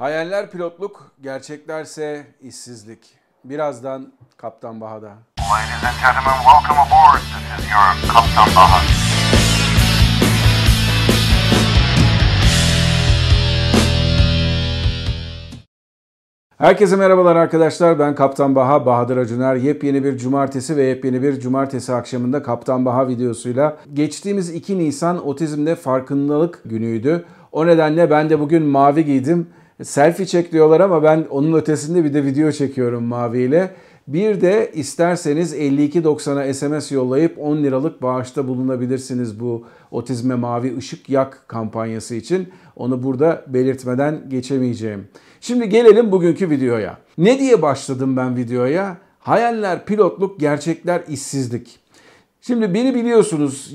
Hayaller pilotluk, gerçeklerse işsizlik. Birazdan Kaptan Baha'da. Ladies and gentlemen, welcome aboard. This is your Kaptan Baha. Herkese merhabalar arkadaşlar. Ben Kaptan Baha, Bahadır Acuner. Yepyeni bir cumartesi ve yepyeni bir cumartesi akşamında Kaptan Baha videosuyla. Geçtiğimiz 2 Nisan otizmde farkındalık günüydü. O nedenle ben de bugün mavi giydim. Selfie çek diyorlar ama ben onun ötesinde bir de video çekiyorum maviyle. Bir de isterseniz 52.90'a SMS yollayıp 10 liralık bağışta bulunabilirsiniz bu Otizme Mavi Işık Yak kampanyası için. Onu burada belirtmeden geçemeyeceğim. Şimdi gelelim bugünkü videoya. Ne diye başladım ben videoya? Hayaller pilotluk, gerçekler işsizlik. Şimdi beni biliyorsunuz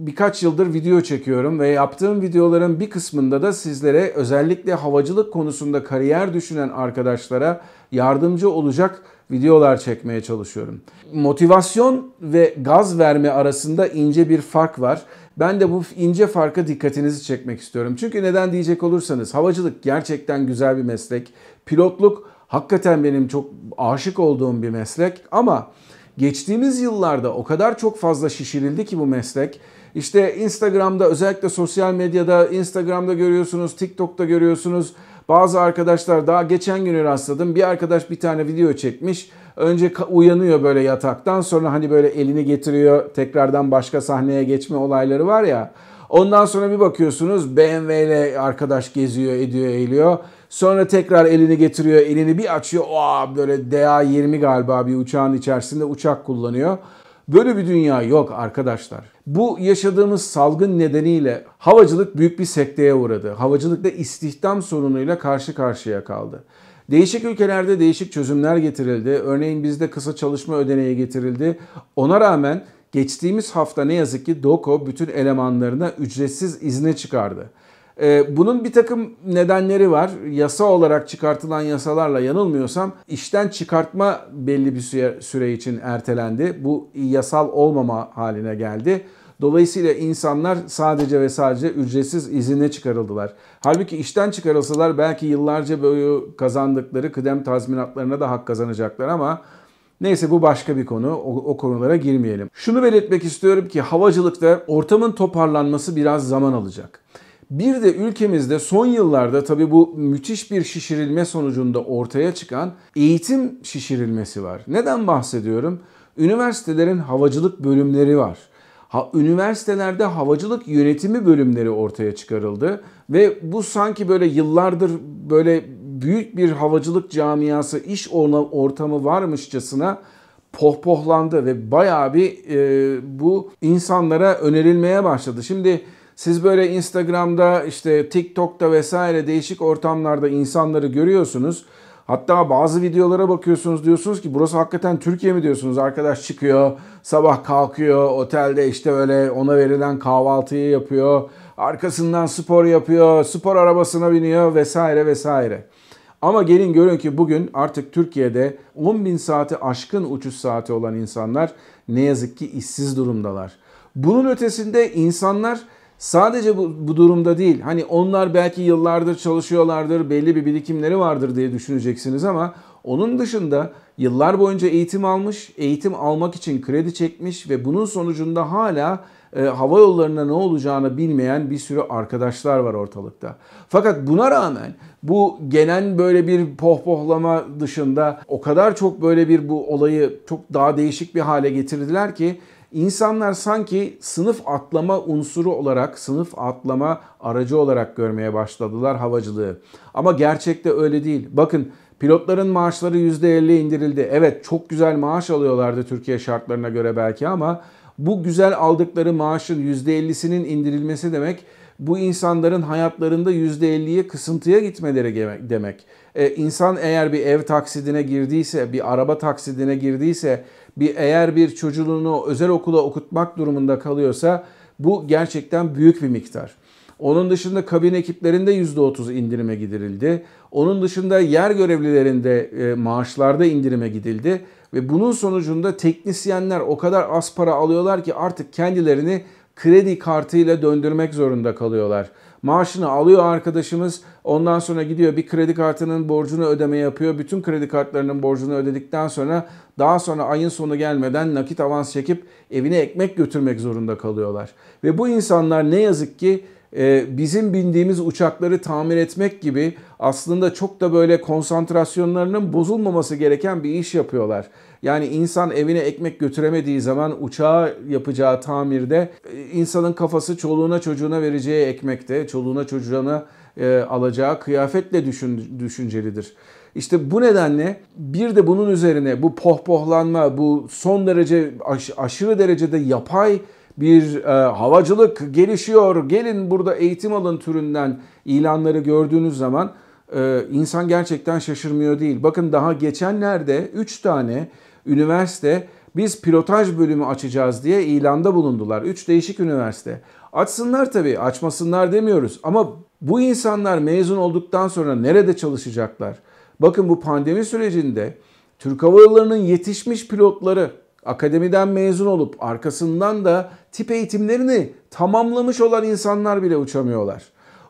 birkaç yıldır video çekiyorum ve yaptığım videoların bir kısmında da sizlere özellikle havacılık konusunda kariyer düşünen arkadaşlara yardımcı olacak videolar çekmeye çalışıyorum. Motivasyon ve gaz verme arasında ince bir fark var. Ben de bu ince farka dikkatinizi çekmek istiyorum. Çünkü neden diyecek olursanız havacılık gerçekten güzel bir meslek. Pilotluk hakikaten benim çok aşık olduğum bir meslek ama geçtiğimiz yıllarda o kadar çok fazla şişirildi ki bu meslek. İşte Instagram'da özellikle sosyal medyada Instagram'da görüyorsunuz, TikTok'ta görüyorsunuz. Bazı arkadaşlar daha geçen günü rastladım. Bir arkadaş bir tane video çekmiş. Önce uyanıyor böyle yataktan sonra hani böyle elini getiriyor tekrardan başka sahneye geçme olayları var ya. Ondan sonra bir bakıyorsunuz BMW ile arkadaş geziyor, ediyor, eğiliyor. Sonra tekrar elini getiriyor, elini bir açıyor. Oha böyle DA-20 galiba bir uçağın içerisinde uçak kullanıyor. Böyle bir dünya yok arkadaşlar. Bu yaşadığımız salgın nedeniyle havacılık büyük bir sekteye uğradı. Havacılıkta istihdam sorunuyla karşı karşıya kaldı. Değişik ülkelerde değişik çözümler getirildi. Örneğin bizde kısa çalışma ödeneği getirildi. Ona rağmen geçtiğimiz hafta ne yazık ki DOKO bütün elemanlarına ücretsiz izne çıkardı. Ee, bunun bir takım nedenleri var. Yasa olarak çıkartılan yasalarla yanılmıyorsam işten çıkartma belli bir süre, için ertelendi. Bu yasal olmama haline geldi. Dolayısıyla insanlar sadece ve sadece ücretsiz izine çıkarıldılar. Halbuki işten çıkarılsalar belki yıllarca böyle kazandıkları kıdem tazminatlarına da hak kazanacaklar ama Neyse bu başka bir konu. O, o konulara girmeyelim. Şunu belirtmek istiyorum ki havacılıkta ortamın toparlanması biraz zaman alacak. Bir de ülkemizde son yıllarda tabii bu müthiş bir şişirilme sonucunda ortaya çıkan eğitim şişirilmesi var. Neden bahsediyorum? Üniversitelerin havacılık bölümleri var. Ha, üniversitelerde havacılık yönetimi bölümleri ortaya çıkarıldı ve bu sanki böyle yıllardır böyle büyük bir havacılık camiası, iş ortamı varmışçasına pohpohlandı ve bayağı bir e, bu insanlara önerilmeye başladı. Şimdi siz böyle Instagram'da işte TikTok'ta vesaire değişik ortamlarda insanları görüyorsunuz. Hatta bazı videolara bakıyorsunuz diyorsunuz ki burası hakikaten Türkiye mi diyorsunuz. Arkadaş çıkıyor sabah kalkıyor otelde işte öyle ona verilen kahvaltıyı yapıyor. Arkasından spor yapıyor spor arabasına biniyor vesaire vesaire. Ama gelin görün ki bugün artık Türkiye'de 10 bin saati aşkın uçuş saati olan insanlar ne yazık ki işsiz durumdalar. Bunun ötesinde insanlar Sadece bu, bu durumda değil. Hani onlar belki yıllardır çalışıyorlardır, belli bir birikimleri vardır diye düşüneceksiniz ama onun dışında yıllar boyunca eğitim almış, eğitim almak için kredi çekmiş ve bunun sonucunda hala e, hava yollarına ne olacağını bilmeyen bir sürü arkadaşlar var ortalıkta. Fakat buna rağmen bu gelen böyle bir pohpohlama dışında o kadar çok böyle bir bu olayı çok daha değişik bir hale getirdiler ki İnsanlar sanki sınıf atlama unsuru olarak, sınıf atlama aracı olarak görmeye başladılar havacılığı. Ama gerçekte öyle değil. Bakın pilotların maaşları %50 indirildi. Evet çok güzel maaş alıyorlardı Türkiye şartlarına göre belki ama bu güzel aldıkları maaşın %50'sinin indirilmesi demek bu insanların hayatlarında %50'ye kısıntıya gitmeleri demek. Ee, insan eğer bir ev taksidine girdiyse, bir araba taksidine girdiyse bir eğer bir çocuğunu özel okula okutmak durumunda kalıyorsa bu gerçekten büyük bir miktar. Onun dışında kabin ekiplerinde %30 indirime gidirildi. Onun dışında yer görevlilerinde e, maaşlarda indirime gidildi. Ve bunun sonucunda teknisyenler o kadar az para alıyorlar ki artık kendilerini kredi kartıyla döndürmek zorunda kalıyorlar. Maaşını alıyor arkadaşımız. Ondan sonra gidiyor bir kredi kartının borcunu ödeme yapıyor. Bütün kredi kartlarının borcunu ödedikten sonra daha sonra ayın sonu gelmeden nakit avans çekip evine ekmek götürmek zorunda kalıyorlar. Ve bu insanlar ne yazık ki bizim bindiğimiz uçakları tamir etmek gibi aslında çok da böyle konsantrasyonlarının bozulmaması gereken bir iş yapıyorlar. Yani insan evine ekmek götüremediği zaman uçağa yapacağı tamirde e, insanın kafası çoluğuna çocuğuna vereceği ekmekte, çoluğuna çocuğuna e, alacağı kıyafetle düşün, düşüncelidir. İşte bu nedenle bir de bunun üzerine bu pohpohlanma, bu son derece aş, aşırı derecede yapay bir e, havacılık gelişiyor, gelin burada eğitim alın türünden ilanları gördüğünüz zaman e, insan gerçekten şaşırmıyor değil. Bakın daha geçenlerde 3 tane üniversite biz pilotaj bölümü açacağız diye ilanda bulundular. 3 değişik üniversite. Açsınlar tabii, açmasınlar demiyoruz. Ama bu insanlar mezun olduktan sonra nerede çalışacaklar? Bakın bu pandemi sürecinde Türk Hava Yolları'nın yetişmiş pilotları akademiden mezun olup arkasından da tip eğitimlerini tamamlamış olan insanlar bile uçamıyorlar.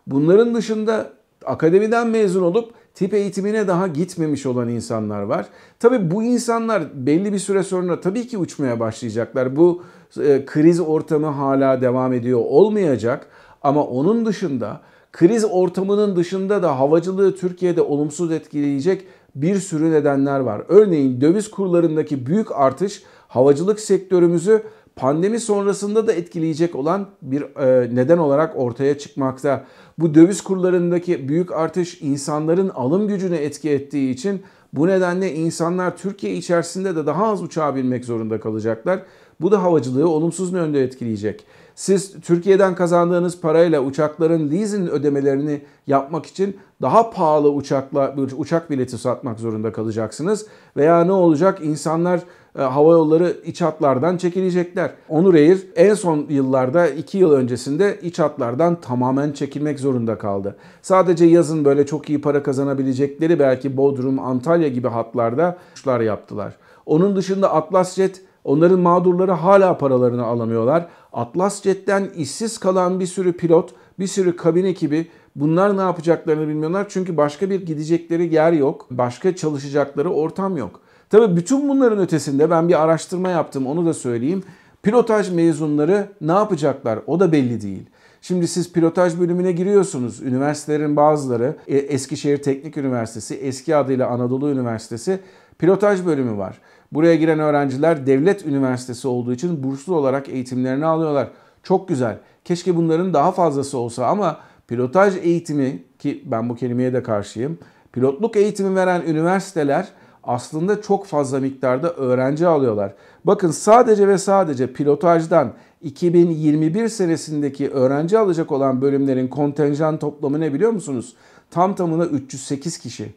Bunların dışında akademiden mezun olup tip eğitimine daha gitmemiş olan insanlar var. Tabii bu insanlar belli bir süre sonra tabii ki uçmaya başlayacaklar. Bu e, kriz ortamı hala devam ediyor olmayacak ama onun dışında kriz ortamının dışında da havacılığı Türkiye'de olumsuz etkileyecek bir sürü nedenler var. Örneğin döviz kurlarındaki büyük artış havacılık sektörümüzü pandemi sonrasında da etkileyecek olan bir e, neden olarak ortaya çıkmakta. Bu döviz kurlarındaki büyük artış insanların alım gücüne etki ettiği için bu nedenle insanlar Türkiye içerisinde de daha az uçağa binmek zorunda kalacaklar. Bu da havacılığı olumsuz yönde etkileyecek. Siz Türkiye'den kazandığınız parayla uçakların leasing ödemelerini yapmak için daha pahalı uçakla uçak bileti satmak zorunda kalacaksınız. Veya ne olacak? İnsanlar e, hava yolları iç hatlardan çekilecekler. Onur Air en son yıllarda 2 yıl öncesinde iç hatlardan tamamen çekilmek zorunda kaldı. Sadece yazın böyle çok iyi para kazanabilecekleri belki Bodrum, Antalya gibi hatlarda uçuşlar yaptılar. Onun dışında Atlas Jet onların mağdurları hala paralarını alamıyorlar. Atlas Jet'ten işsiz kalan bir sürü pilot, bir sürü kabin ekibi bunlar ne yapacaklarını bilmiyorlar. Çünkü başka bir gidecekleri yer yok. Başka çalışacakları ortam yok. Tabii bütün bunların ötesinde ben bir araştırma yaptım onu da söyleyeyim. Pilotaj mezunları ne yapacaklar o da belli değil. Şimdi siz pilotaj bölümüne giriyorsunuz. Üniversitelerin bazıları e, Eskişehir Teknik Üniversitesi, eski adıyla Anadolu Üniversitesi pilotaj bölümü var. Buraya giren öğrenciler devlet üniversitesi olduğu için burslu olarak eğitimlerini alıyorlar. Çok güzel. Keşke bunların daha fazlası olsa ama pilotaj eğitimi ki ben bu kelimeye de karşıyım. Pilotluk eğitimi veren üniversiteler aslında çok fazla miktarda öğrenci alıyorlar. Bakın sadece ve sadece pilotajdan 2021 senesindeki öğrenci alacak olan bölümlerin kontenjan toplamı ne biliyor musunuz? Tam tamına 308 kişi.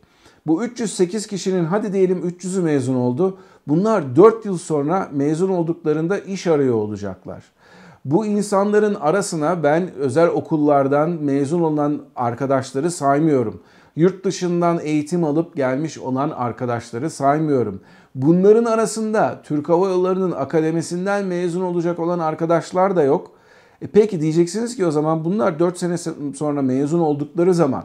Bu 308 kişinin hadi diyelim 300'ü mezun oldu. Bunlar 4 yıl sonra mezun olduklarında iş arıyor olacaklar. Bu insanların arasına ben özel okullardan mezun olan arkadaşları saymıyorum yurt dışından eğitim alıp gelmiş olan arkadaşları saymıyorum. Bunların arasında Türk Hava Yolları'nın akademisinden mezun olacak olan arkadaşlar da yok. E peki diyeceksiniz ki o zaman bunlar 4 sene sonra mezun oldukları zaman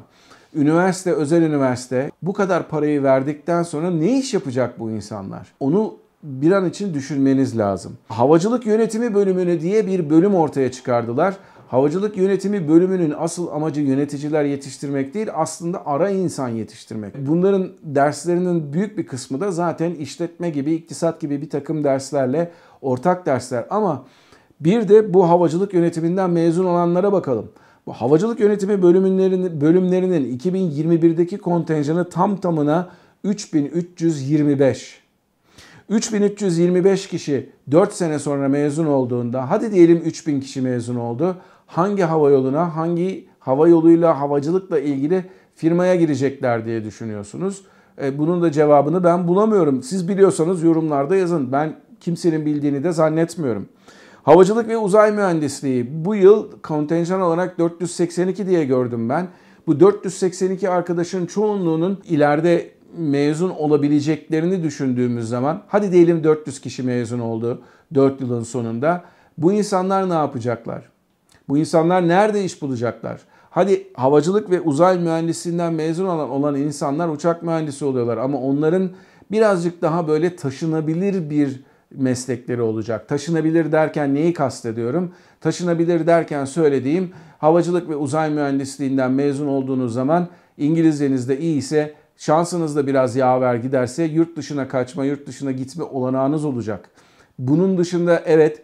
üniversite, özel üniversite bu kadar parayı verdikten sonra ne iş yapacak bu insanlar? Onu bir an için düşünmeniz lazım. Havacılık yönetimi bölümünü diye bir bölüm ortaya çıkardılar. Havacılık yönetimi bölümünün asıl amacı yöneticiler yetiştirmek değil aslında ara insan yetiştirmek. Bunların derslerinin büyük bir kısmı da zaten işletme gibi, iktisat gibi bir takım derslerle ortak dersler. Ama bir de bu havacılık yönetiminden mezun olanlara bakalım. Bu havacılık yönetimi bölümlerinin, bölümlerinin 2021'deki kontenjanı tam tamına 3325. 3325 kişi 4 sene sonra mezun olduğunda hadi diyelim 3000 kişi mezun oldu hangi hava yoluna, hangi hava yoluyla, havacılıkla ilgili firmaya girecekler diye düşünüyorsunuz. E, bunun da cevabını ben bulamıyorum. Siz biliyorsanız yorumlarda yazın. Ben kimsenin bildiğini de zannetmiyorum. Havacılık ve uzay mühendisliği bu yıl kontenjan olarak 482 diye gördüm ben. Bu 482 arkadaşın çoğunluğunun ileride mezun olabileceklerini düşündüğümüz zaman hadi diyelim 400 kişi mezun oldu 4 yılın sonunda. Bu insanlar ne yapacaklar? Bu insanlar nerede iş bulacaklar? Hadi havacılık ve uzay mühendisliğinden mezun olan olan insanlar uçak mühendisi oluyorlar ama onların birazcık daha böyle taşınabilir bir meslekleri olacak. Taşınabilir derken neyi kastediyorum? Taşınabilir derken söylediğim havacılık ve uzay mühendisliğinden mezun olduğunuz zaman İngilizceniz de iyi ise şansınız da biraz yaver giderse yurt dışına kaçma, yurt dışına gitme olanağınız olacak. Bunun dışında evet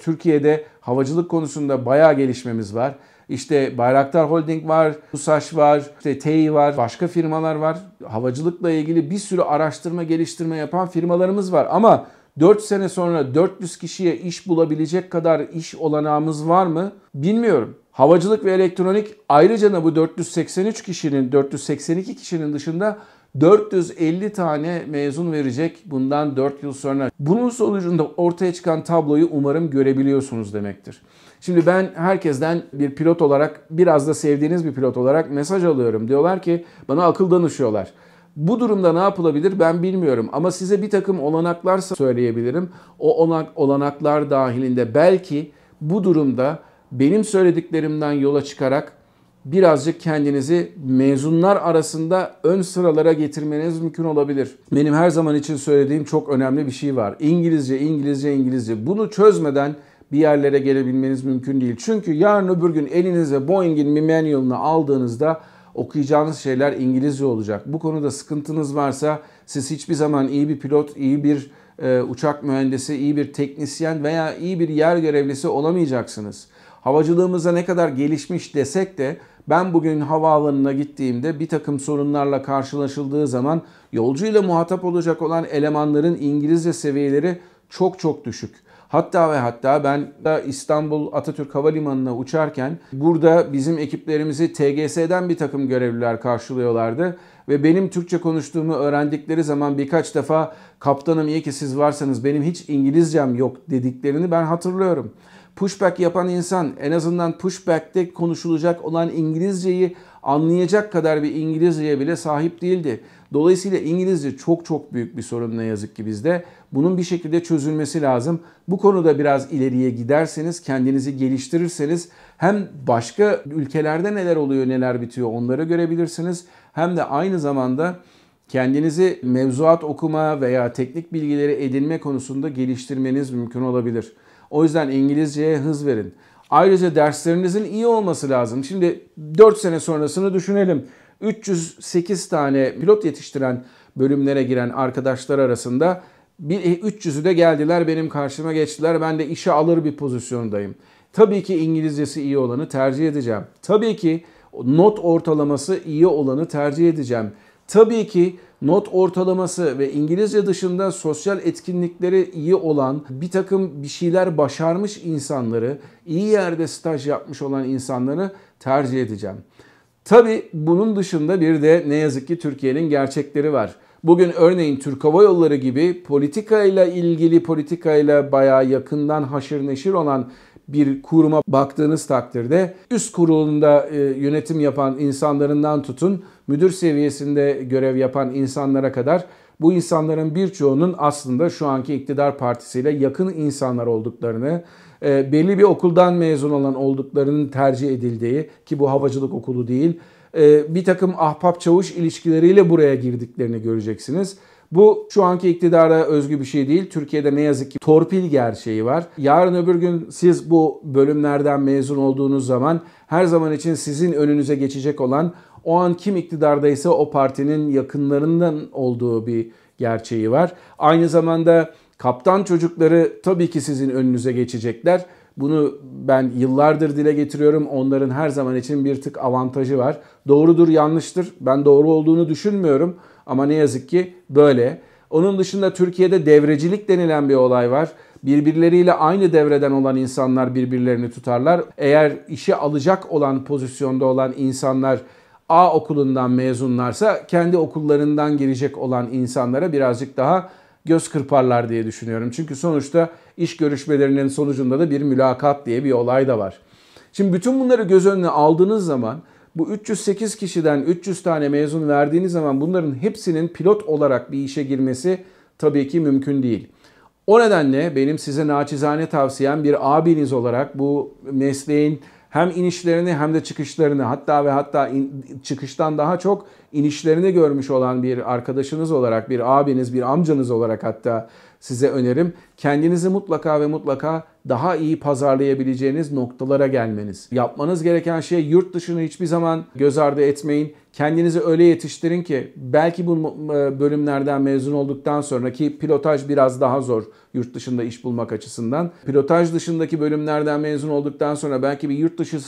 Türkiye'de havacılık konusunda bayağı gelişmemiz var. İşte Bayraktar Holding var, TUSAŞ var, işte TEİ var, başka firmalar var. Havacılıkla ilgili bir sürü araştırma, geliştirme yapan firmalarımız var. Ama 4 sene sonra 400 kişiye iş bulabilecek kadar iş olanağımız var mı? Bilmiyorum. Havacılık ve elektronik ayrıca da bu 483 kişinin, 482 kişinin dışında 450 tane mezun verecek bundan 4 yıl sonra. Bunun sonucunda ortaya çıkan tabloyu umarım görebiliyorsunuz demektir. Şimdi ben herkesten bir pilot olarak, biraz da sevdiğiniz bir pilot olarak mesaj alıyorum. Diyorlar ki bana akıl danışıyorlar. Bu durumda ne yapılabilir ben bilmiyorum ama size bir takım olanaklar söyleyebilirim. O olanaklar dahilinde belki bu durumda benim söylediklerimden yola çıkarak birazcık kendinizi mezunlar arasında ön sıralara getirmeniz mümkün olabilir. Benim her zaman için söylediğim çok önemli bir şey var. İngilizce, İngilizce, İngilizce. Bunu çözmeden bir yerlere gelebilmeniz mümkün değil. Çünkü yarın öbür gün elinize Boeing'in bir manual'ını aldığınızda okuyacağınız şeyler İngilizce olacak. Bu konuda sıkıntınız varsa siz hiçbir zaman iyi bir pilot, iyi bir e, uçak mühendisi, iyi bir teknisyen veya iyi bir yer görevlisi olamayacaksınız. Havacılığımıza ne kadar gelişmiş desek de ben bugün havaalanına gittiğimde bir takım sorunlarla karşılaşıldığı zaman yolcuyla muhatap olacak olan elemanların İngilizce seviyeleri çok çok düşük. Hatta ve hatta ben de İstanbul Atatürk Havalimanı'na uçarken burada bizim ekiplerimizi TGS'den bir takım görevliler karşılıyorlardı. Ve benim Türkçe konuştuğumu öğrendikleri zaman birkaç defa kaptanım iyi ki siz varsanız benim hiç İngilizcem yok dediklerini ben hatırlıyorum. Pushback yapan insan en azından pushback'te konuşulacak olan İngilizceyi anlayacak kadar bir İngilizceye bile sahip değildi. Dolayısıyla İngilizce çok çok büyük bir sorun ne yazık ki bizde. Bunun bir şekilde çözülmesi lazım. Bu konuda biraz ileriye giderseniz, kendinizi geliştirirseniz hem başka ülkelerde neler oluyor, neler bitiyor onları görebilirsiniz. Hem de aynı zamanda kendinizi mevzuat okuma veya teknik bilgileri edinme konusunda geliştirmeniz mümkün olabilir. O yüzden İngilizceye hız verin. Ayrıca derslerinizin iyi olması lazım. Şimdi 4 sene sonrasını düşünelim. 308 tane pilot yetiştiren bölümlere giren arkadaşlar arasında bir 300'ü de geldiler benim karşıma geçtiler. Ben de işe alır bir pozisyondayım. Tabii ki İngilizcesi iyi olanı tercih edeceğim. Tabii ki not ortalaması iyi olanı tercih edeceğim. Tabii ki not ortalaması ve İngilizce dışında sosyal etkinlikleri iyi olan bir takım bir şeyler başarmış insanları, iyi yerde staj yapmış olan insanları tercih edeceğim. Tabii bunun dışında bir de ne yazık ki Türkiye'nin gerçekleri var. Bugün örneğin Türk Hava Yolları gibi politikayla ilgili politikayla bayağı yakından haşır neşir olan bir kuruma baktığınız takdirde üst kurulunda e, yönetim yapan insanlarından tutun müdür seviyesinde görev yapan insanlara kadar bu insanların birçoğunun aslında şu anki iktidar partisiyle yakın insanlar olduklarını, e, belli bir okuldan mezun olan olduklarının tercih edildiği ki bu havacılık okulu değil, e, bir takım ahbap çavuş ilişkileriyle buraya girdiklerini göreceksiniz. Bu şu anki iktidara özgü bir şey değil. Türkiye'de ne yazık ki torpil gerçeği var. Yarın öbür gün siz bu bölümlerden mezun olduğunuz zaman her zaman için sizin önünüze geçecek olan o an kim iktidardaysa o partinin yakınlarından olduğu bir gerçeği var. Aynı zamanda kaptan çocukları tabii ki sizin önünüze geçecekler. Bunu ben yıllardır dile getiriyorum. Onların her zaman için bir tık avantajı var. Doğrudur, yanlıştır. Ben doğru olduğunu düşünmüyorum ama ne yazık ki böyle. Onun dışında Türkiye'de devrecilik denilen bir olay var. Birbirleriyle aynı devreden olan insanlar birbirlerini tutarlar. Eğer işe alacak olan pozisyonda olan insanlar A okulundan mezunlarsa kendi okullarından girecek olan insanlara birazcık daha göz kırparlar diye düşünüyorum. Çünkü sonuçta iş görüşmelerinin sonucunda da bir mülakat diye bir olay da var. Şimdi bütün bunları göz önüne aldığınız zaman bu 308 kişiden 300 tane mezun verdiğiniz zaman bunların hepsinin pilot olarak bir işe girmesi tabii ki mümkün değil. O nedenle benim size naçizane tavsiyem bir abiniz olarak bu mesleğin hem inişlerini hem de çıkışlarını hatta ve hatta in, çıkıştan daha çok inişlerini görmüş olan bir arkadaşınız olarak, bir abiniz, bir amcanız olarak hatta size önerim. Kendinizi mutlaka ve mutlaka daha iyi pazarlayabileceğiniz noktalara gelmeniz. Yapmanız gereken şey yurt dışını hiçbir zaman göz ardı etmeyin. Kendinizi öyle yetiştirin ki belki bu e, bölümlerden mezun olduktan sonraki pilotaj biraz daha zor yurt dışında iş bulmak açısından. Pilotaj dışındaki bölümlerden mezun olduktan sonra belki bir yurt dışı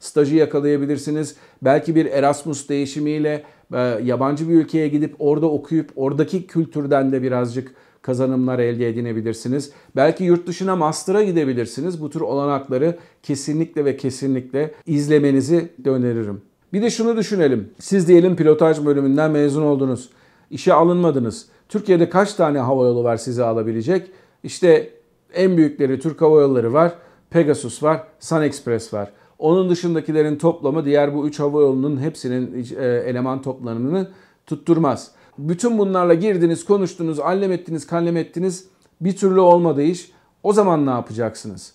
stajı yakalayabilirsiniz. Belki bir Erasmus değişimiyle e, yabancı bir ülkeye gidip orada okuyup oradaki kültürden de birazcık kazanımlar elde edinebilirsiniz. Belki yurt dışına master'a gidebilirsiniz. Bu tür olanakları kesinlikle ve kesinlikle izlemenizi öneririm. Bir de şunu düşünelim. Siz diyelim pilotaj bölümünden mezun oldunuz. İşe alınmadınız. Türkiye'de kaç tane havayolu var sizi alabilecek? İşte en büyükleri Türk Hava Yolları var, Pegasus var, Sun Express var. Onun dışındakilerin toplamı diğer bu 3 hava yolunun hepsinin e, eleman toplamını tutturmaz. Bütün bunlarla girdiniz, konuştunuz, allem ettiniz, kallem ettiniz. Bir türlü olmadı iş. O zaman ne yapacaksınız?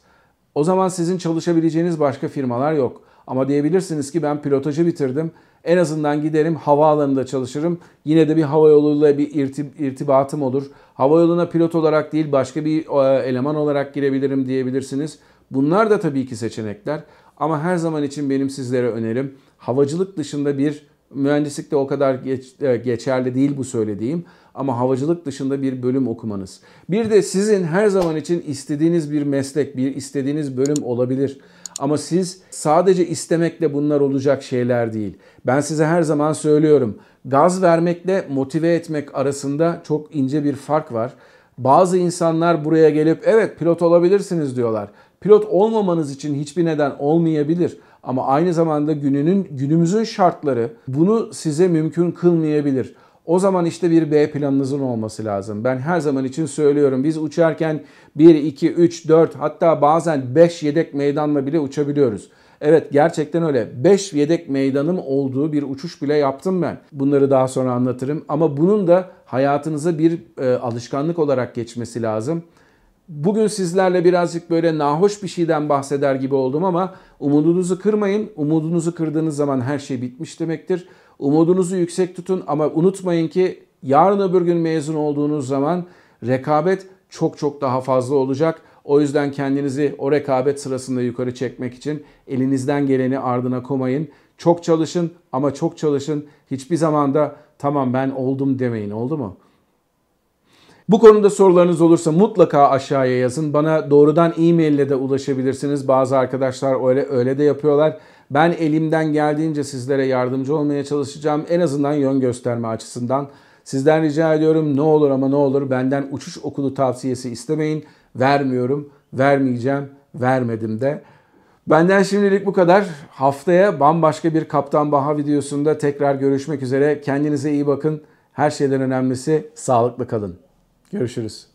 O zaman sizin çalışabileceğiniz başka firmalar yok. Ama diyebilirsiniz ki ben pilotajı bitirdim. En azından giderim havaalanında çalışırım. Yine de bir hava yoluyla bir irtibatım olur. Hava yoluna pilot olarak değil başka bir e, eleman olarak girebilirim diyebilirsiniz. Bunlar da tabii ki seçenekler. Ama her zaman için benim sizlere önerim havacılık dışında bir mühendislikte o kadar geç, e, geçerli değil bu söylediğim ama havacılık dışında bir bölüm okumanız. Bir de sizin her zaman için istediğiniz bir meslek, bir istediğiniz bölüm olabilir. Ama siz sadece istemekle bunlar olacak şeyler değil. Ben size her zaman söylüyorum. Gaz vermekle motive etmek arasında çok ince bir fark var. Bazı insanlar buraya gelip evet pilot olabilirsiniz diyorlar. Pilot olmamanız için hiçbir neden olmayabilir. Ama aynı zamanda gününün günümüzün şartları bunu size mümkün kılmayabilir. O zaman işte bir B planınızın olması lazım. Ben her zaman için söylüyorum. Biz uçarken 1, 2, 3, 4 hatta bazen 5 yedek meydanla bile uçabiliyoruz. Evet gerçekten öyle. 5 yedek meydanım olduğu bir uçuş bile yaptım ben. Bunları daha sonra anlatırım. Ama bunun da hayatınıza bir e, alışkanlık olarak geçmesi lazım. Bugün sizlerle birazcık böyle nahoş bir şeyden bahseder gibi oldum ama umudunuzu kırmayın. Umudunuzu kırdığınız zaman her şey bitmiş demektir. Umudunuzu yüksek tutun ama unutmayın ki yarın öbür gün mezun olduğunuz zaman rekabet çok çok daha fazla olacak. O yüzden kendinizi o rekabet sırasında yukarı çekmek için elinizden geleni ardına komayın. Çok çalışın ama çok çalışın. Hiçbir zaman da tamam ben oldum demeyin oldu mu? Bu konuda sorularınız olursa mutlaka aşağıya yazın. Bana doğrudan e-mail ile de ulaşabilirsiniz. Bazı arkadaşlar öyle öyle de yapıyorlar. Ben elimden geldiğince sizlere yardımcı olmaya çalışacağım. En azından yön gösterme açısından. Sizden rica ediyorum ne olur ama ne olur benden uçuş okulu tavsiyesi istemeyin. Vermiyorum, vermeyeceğim, vermedim de. Benden şimdilik bu kadar. Haftaya bambaşka bir Kaptan Baha videosunda tekrar görüşmek üzere. Kendinize iyi bakın. Her şeyden önemlisi sağlıklı kalın. Görüşürüz.